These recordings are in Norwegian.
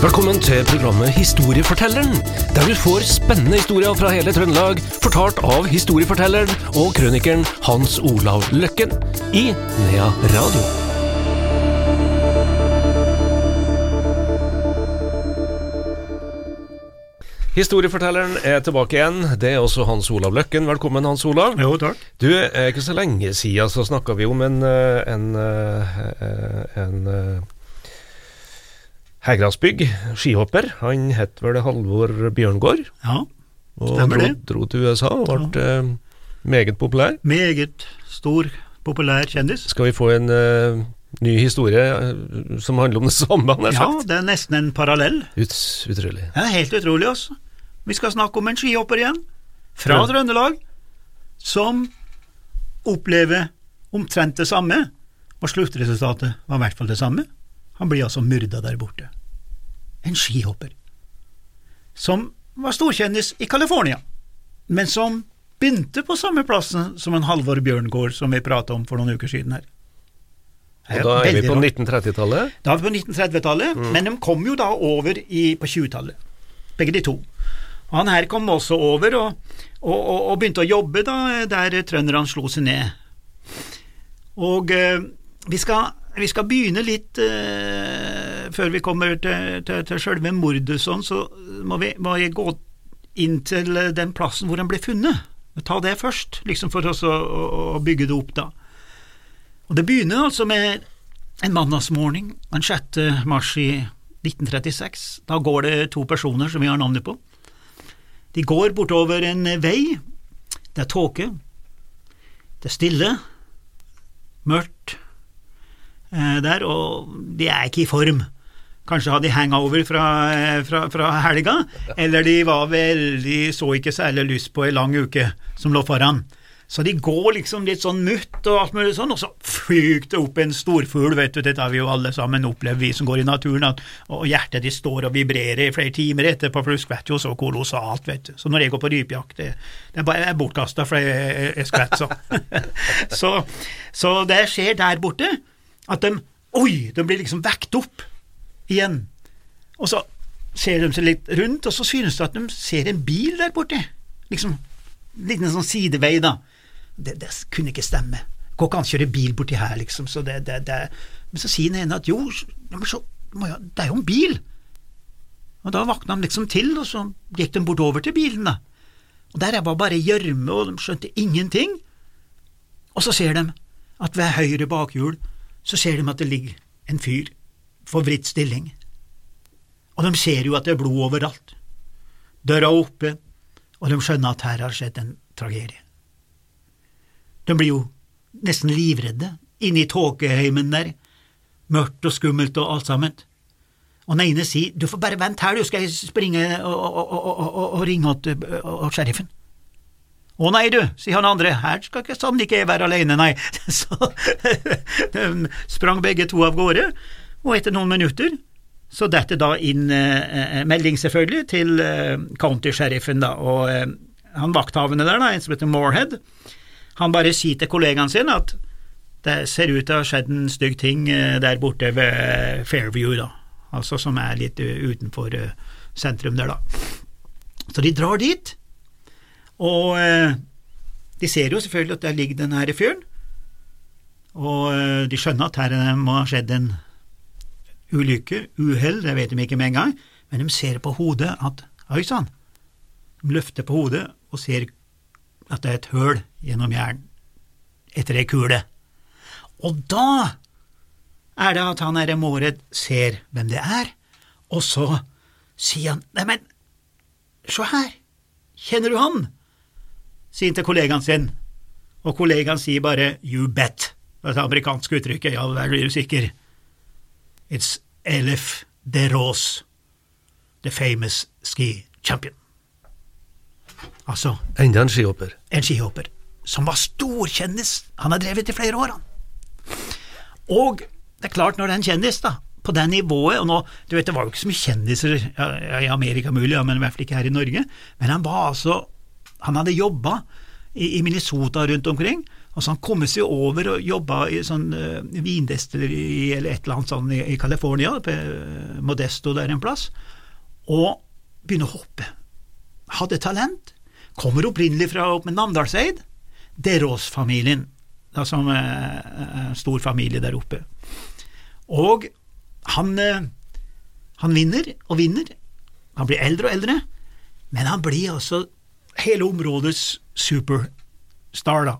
Velkommen til programmet Historiefortelleren, der du får spennende historier fra hele Trøndelag, fortalt av historiefortelleren og krønikeren Hans Olav Løkken i Nea Radio. Historiefortelleren er tilbake igjen. Det er også Hans Olav Løkken. Velkommen, Hans Olav. Jo, takk. Du, eh, ikke så lenge siden så snakka vi om en, eh, en, eh, en, en Heggrasbygg, skihopper. Han het vel Halvor Bjørngård. Ja, Og Stemmer dro, det. dro til USA og ble ja. meget populær. meget stor, populær kjendis. Skal vi få en uh, ny historie eh, som handler om det samme, han har Ja, sagt? det er nesten en parallell. Ut, utrolig. Det er helt utrolig, altså. Vi skal snakke om en skihopper igjen, fra Ja. Trøndelag, som opplever omtrent det samme, og sluttresultatet var i hvert fall det samme. Han blir altså myrda der borte. En skihopper. Som var storkjendis i California, men som begynte på samme plassen som en Halvor Bjørngård som vi prata om for noen uker siden her. Og da er vi på 1930-tallet. Da er vi på 1930-tallet, men de kom jo da over i, på 20-tallet, begge de to. Og Han her kom også over og, og, og, og begynte å jobbe da, der trønderne slo seg ned. Og eh, vi, skal, vi skal begynne litt eh, Før vi kommer til, til, til selve mordet, sånn, så må vi, må vi gå inn til den plassen hvor han ble funnet. Ta det først, liksom for oss å, å, å bygge det opp, da. Og Det begynner altså med en mandagsmorgen den 6. mars i 1936. Da går det to personer som vi har navnet på. De går bortover en vei. Det er tåke. Det er stille. Mørkt eh, der, og de er ikke i form. Kanskje hadde de hangover fra, eh, fra, fra helga, eller de var veldig, så ikke særlig lyst på ei lang uke som lå foran. Så de går liksom litt sånn mutt og alt mulig sånn, og så fyker det opp en storfugl, vet du, dette har vi jo alle sammen opplevd, vi som går i naturen, at, og hjertet de står og vibrerer i flere timer etterpå, for du skvetter jo så kolossalt, vet du. Så når jeg går på rypejakt, det, det er bare bortkasta, for jeg, jeg skvetter så. så. Så det skjer der borte, at de, oi, de blir liksom vekt opp igjen, og så ser de seg litt rundt, og så synes de at de ser en bil der borte, liksom, en liten sånn sidevei da, det, det kunne ikke stemme. Går ikke an å kjøre bil borti her, liksom. Så det, det, det. Men så sier den ene at jo, så, det er jo en bil. Og da våkna de liksom til, og så gikk de bortover til bilen, da. Og der var bare gjørme, og de skjønte ingenting. Og så ser de at ved høyre bakhjul så ser de at det ligger en fyr forvridd stilling. Og de ser jo at det er blod overalt. Døra er oppe, og de skjønner at her har skjedd en tragedie. De blir jo nesten livredde inne i tåkeheimen der, mørkt og skummelt og alt sammen. Og den ene sier du får bare vente her, du skal jeg springe og, og, og, og, ringe til sheriffen. Å nei, du, sier han andre, her skal ikke sannelig ikke jeg være alene, nei. Så de sprang begge to av gårde, og etter noen minutter så detter da inn eh, melding, selvfølgelig, til eh, county-sheriffen, da, og eh, han vakthavende der, da, en som heter Morehead, han bare sier til kollegaen sin at det ser ut til å ha skjedd en stygg ting eh, der borte ved eh, Fairview, da, altså som er litt eh, utenfor eh, sentrum der, da. Så de drar dit, og eh, de ser jo selvfølgelig at der ligger den her fyren, og eh, de skjønner at her må ha skjedd en ulykke, uhell, det vet de ikke med en gang, men de ser på hodet at oi sann, de løfter på hodet og ser at det er et høl gjennom hjernen etter ei kule. Og da er det at han herre Måredd ser hvem det er, og så sier han neimen, se her, kjenner du han? Sier han til kollegaen sin, og kollegaen sier bare you bet, det er det amerikanske uttrykket, ja, der blir du sikker. It's Elif de Rose, the famous ski champion. Altså, Enda en skihopper. en skihopper som var storkjendis. Han har drevet i flere år, han. Og det er klart, når det er en kjendis, da, på det nivået Og nå, du vet, det var jo ikke så mye kjendiser i Amerika mulig, men i hvert fall ikke her i Norge. Men han var altså Han hadde jobba i, Minnesota rundt omkring, Altså Han kom seg over og jobba i sånn uh, vindestilleri eller et eller annet sånn i, i på uh, Modesto der en plass, og begynner å hoppe. Hadde talent. Kommer opprinnelig fra opp med Namdalseid. Derås-familien, som er en stor familie der oppe. Og han, uh, han vinner og vinner. Han blir eldre og eldre, men han blir altså hele områdets superstar, da.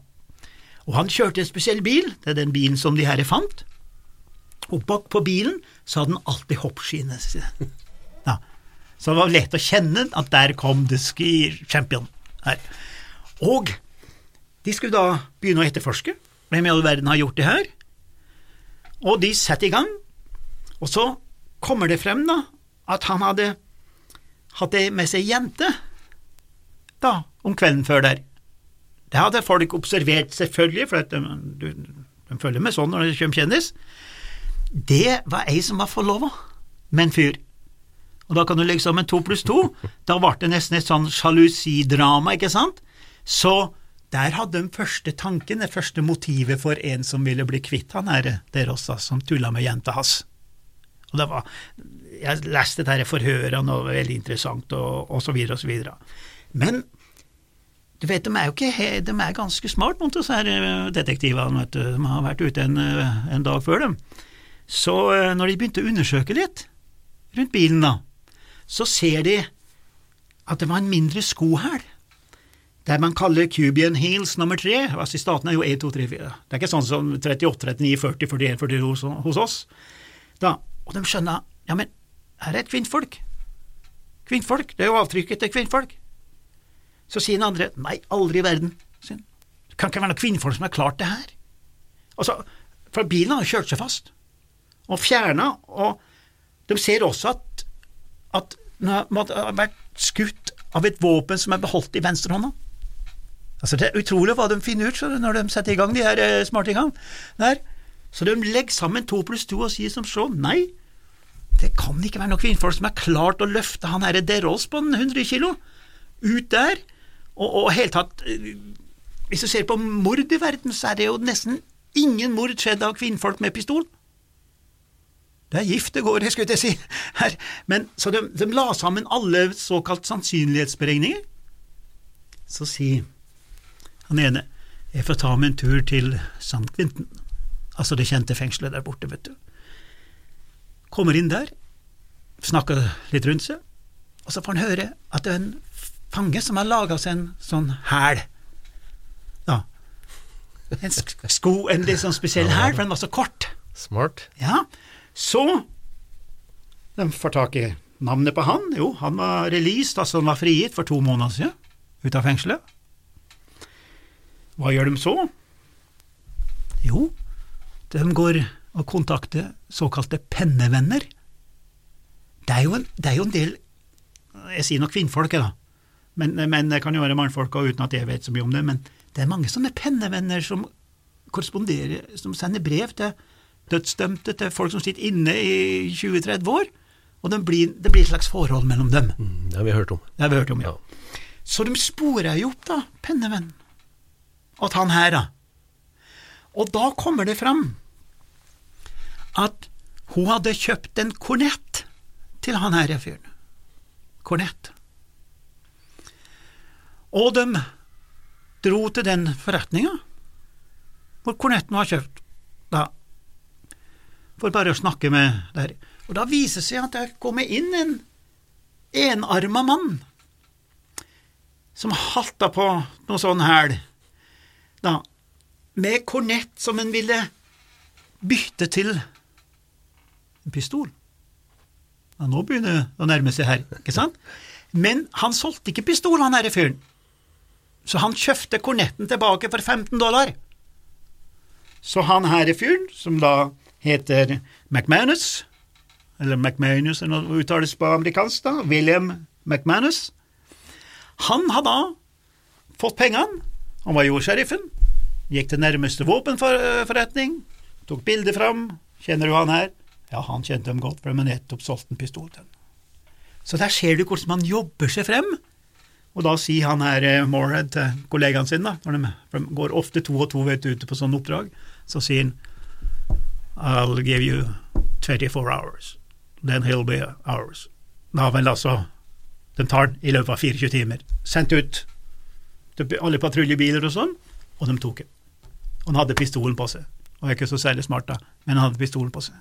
Og han kjørte en spesiell bil, det er den bilen som de herre fant, og bak på bilen så hadde han alltid hoppskiene. Ja. Så det var lett å kjenne at der kom the ski champion. Her. Og de skulle da begynne å etterforske hvem i all verden har gjort det her, og de setter i gang, og så kommer det frem da at han hadde hatt med seg jente da, om kvelden før der. Det hadde folk observert, selvfølgelig, for de, de, de, følger med sånn når de kommer kjendis. Det var ei som var forlova med en fyr. Og da kan du legge sammen to pluss to. Da ble det nesten et sånn sjalusidrama, ikke sant? Så der hadde den første tanken, det første motivet for en som ville bli kvitt han her der også, som tulla med jenta hans. Og det var, Jeg leste dette forhøret, og det var veldig interessant, og, og så videre og så videre. Men du vet, de er jo ikke de er ganske smart, disse her eh, detektivene. De har vært ute en, eh, en, dag før dem. Så eh, når de begynte å undersøke litt rundt bilen, da, så ser de at det var en mindre skohæl. Der man kaller Cubian Heels nummer tre. altså I staten er jo 1, 2, 3, 4. Det er ikke sånn som 38, 39, 40, 41, 42 hos oss. Da, og de skjønner ja, men her er et kvinnfolk. Kvinnfolk, det er jo avtrykket til kvinnfolk. Så sier den andre nei, aldri i verden. Det kan ikke være noen kvinnfolk som har klart det her. Altså, for bilen har kjørt seg fast og fjerna, og de ser også at, at den har vært skutt av et våpen som er beholdt i venstrehånda. Altså, det er utrolig hva de finner ut når de setter i gang de her eh, smartingene. Så de legger sammen to pluss to og sier som så, nei, det kan ikke være noen kvinnfolk som har klart å løfte han herre Derås på 100 kilo ut der og, og helt tatt eh, Hvis du ser på mord i verden, så er det jo nesten ingen mord skjedd av kvinnfolk med pistol. Det er gift det går, skulle jeg si. Her. Men, så de, de, la sammen alle såkalt sannsynlighetsberegninger. Så sier han ene jeg får ta meg en tur til St. Altså det kjente fengselet der borte, vet du. Kommer inn der, snakker litt rundt seg, og så får han høre at det er en fange som har laga seg en sånn hæl. Ja. En sko, en litt sånn spesiell hæl, for den var så kort. Smart. Ja. Så de får tak i navnet på han. Jo, han var released, altså han var frigitt for to måneder siden, ut av fengselet. Hva gjør de så? Jo, de går og kontakter såkalte pennevenner. Det er jo en, det er jo en del Jeg sier nok kvinnfolk, da men, men, det kan jo være mannfolk uten at jeg vet så mye om det. Men det er mange sånne pennevenner som korresponderer, som sender brev til dødsdømte, til folk som sitter inne i 20-30 år. Og det blir, det blir, et slags forhold mellom dem. Mm, det har vi hørt om. Det har vi hørt om, ja. ja. Så de sporer jo opp, da, pennevenn, at han her, da. Og da kommer det fram at hun hadde kjøpt en kornett til han her fyren. Kornett. Og de dro til den forretninga hvor kornetten var kjøpt, da, for bare å snakke med der. Og da viser det seg at det kommer inn en enarma mann som halta på noe sånn hæl, da, med kornett som en ville bytte til en pistol. Ja, nå begynner det å nærme seg her, ikke sant? Men han solgte ikke pistol, han herre fyren så han kjøpte kornetten tilbake for 15 dollar. Så han her fyren, som da heter McManus, eller McManus, eller noe uttales på amerikansk, da, William McManus, han har da fått pengene, han var jordsheriffen, gikk til nærmeste våpenforretning, tok bildet fram, kjenner du han her? Ja, han kjente dem godt, for de har nettopp solgt en pistol til ham. Så der ser du hvordan man jobber seg frem Og da sier han her Morehead, til kollegaen sin, da, når de, for de går ofte to og to vet ute på sånne oppdrag, så sier han I'll give you 24 hours, then he'll be ours. Da vel altså Den tar den i løpet av 24 timer. Sendt ut til alle patruljebiler og sånn, og de tok den. Og han hadde pistolen på seg. Og er ikke så særlig smart, da, men han hadde pistolen på seg.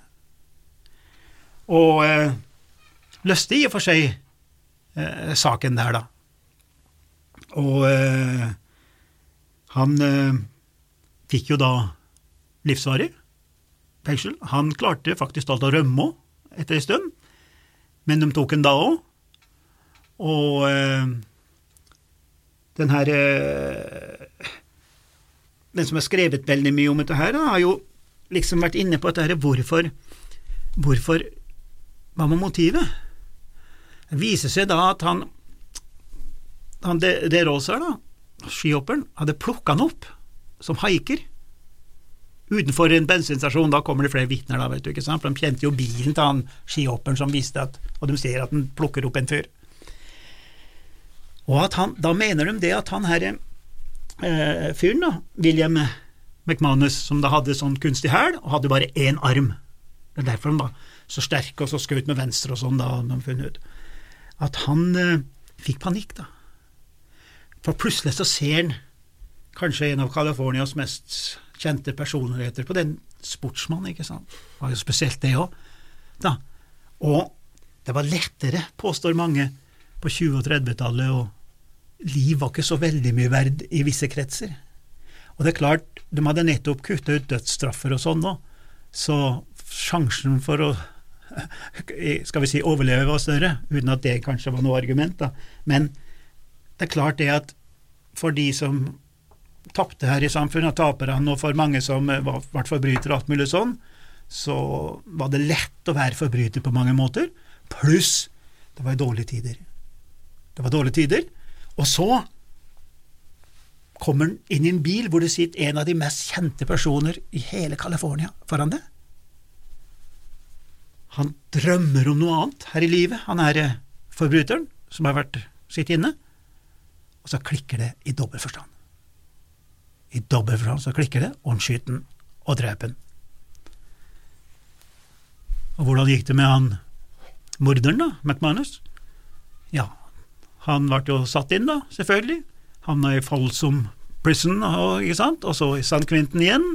Og eh, løste i og for seg eh, saken der, da. Og eh, han eh, fikk jo da livsvarig fengsel. Han klarte faktisk alt å rømme etter en stund, men de tok han da òg. Og eh, den her eh, Den som har skrevet veldig mye om dette her, da, har jo liksom vært inne på dette her, hvorfor Hvorfor Hva var motivet? Det viser seg da at han han det, de Rosa, da, skihopperen, hadde plukka han opp som haiker utenfor en bensinstasjon. Da kommer det flere vitner, da, vet du, ikke sant? for de kjente jo bilen til han skihopperen som visste at Og de ser at han plukker opp en fyr. Og at han, da mener de det at han her eh, fyren, da, William McManus, som da hadde sånn kunstig hæl, og hadde bare én arm Det er derfor han var så sterk og så skjøt med venstre og sånn, da de funnet ut. At han eh, fikk panikk, da. For plutselig så ser han kanskje en av Californias mest kjente personligheter på den sportsmannen, ikke sant. Det var jo spesielt det òg. Og det var lettere, påstår mange, på 20- og 30-tallet, og liv var ikke så veldig mye verd i visse kretser. Og det er klart, de hadde nettopp kutta ut dødsstraffer og sånn nå, så sjansen for å skal vi si overleve var større, uten at det kanskje var noe argument, da. Men det er klart det at for de som tapte her i samfunnet, taperne, og for mange som var, vært forbrytere og alt mulig sånn, så var det lett å være forbryter på mange måter, pluss det var dårlige tider. Det var dårlige tider. Og så kommer han inn i en bil hvor det sitter en av de mest kjente personer i hele California foran det. Han drømmer om noe annet her i livet, han er eh, forbryteren som har vært sitt inne, og så klikker det i dobbel forstand. I dobbel forstand så klikker det, og han skyter den og dreper den. Og hvordan gikk det med han morderen, da, McManus? Ja, han ble jo satt inn, da, selvfølgelig. Havna i Folsom Prison, og, ikke sant, og så i San Quentin igjen.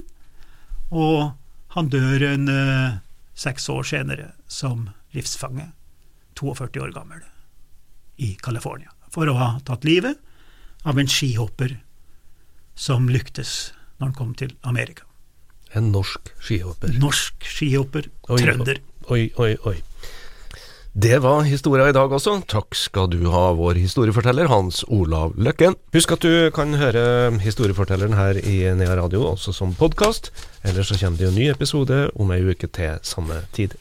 Og han dør en eh, seks år senere som livsfange, 42 år gammel, i California, for å ha tatt livet av en skihopper som lyktes når han kom til Amerika. En norsk skihopper. Norsk skihopper, Oi, trønder. Oi, oi, oi. Det var historia i dag også. Takk skal du ha, vår historieforteller Hans Olav Løkken. Husk at du kan høre historiefortelleren her i Nea Radio også som podkast. Eller så kommer det jo en ny episode om ei uke til samme tid.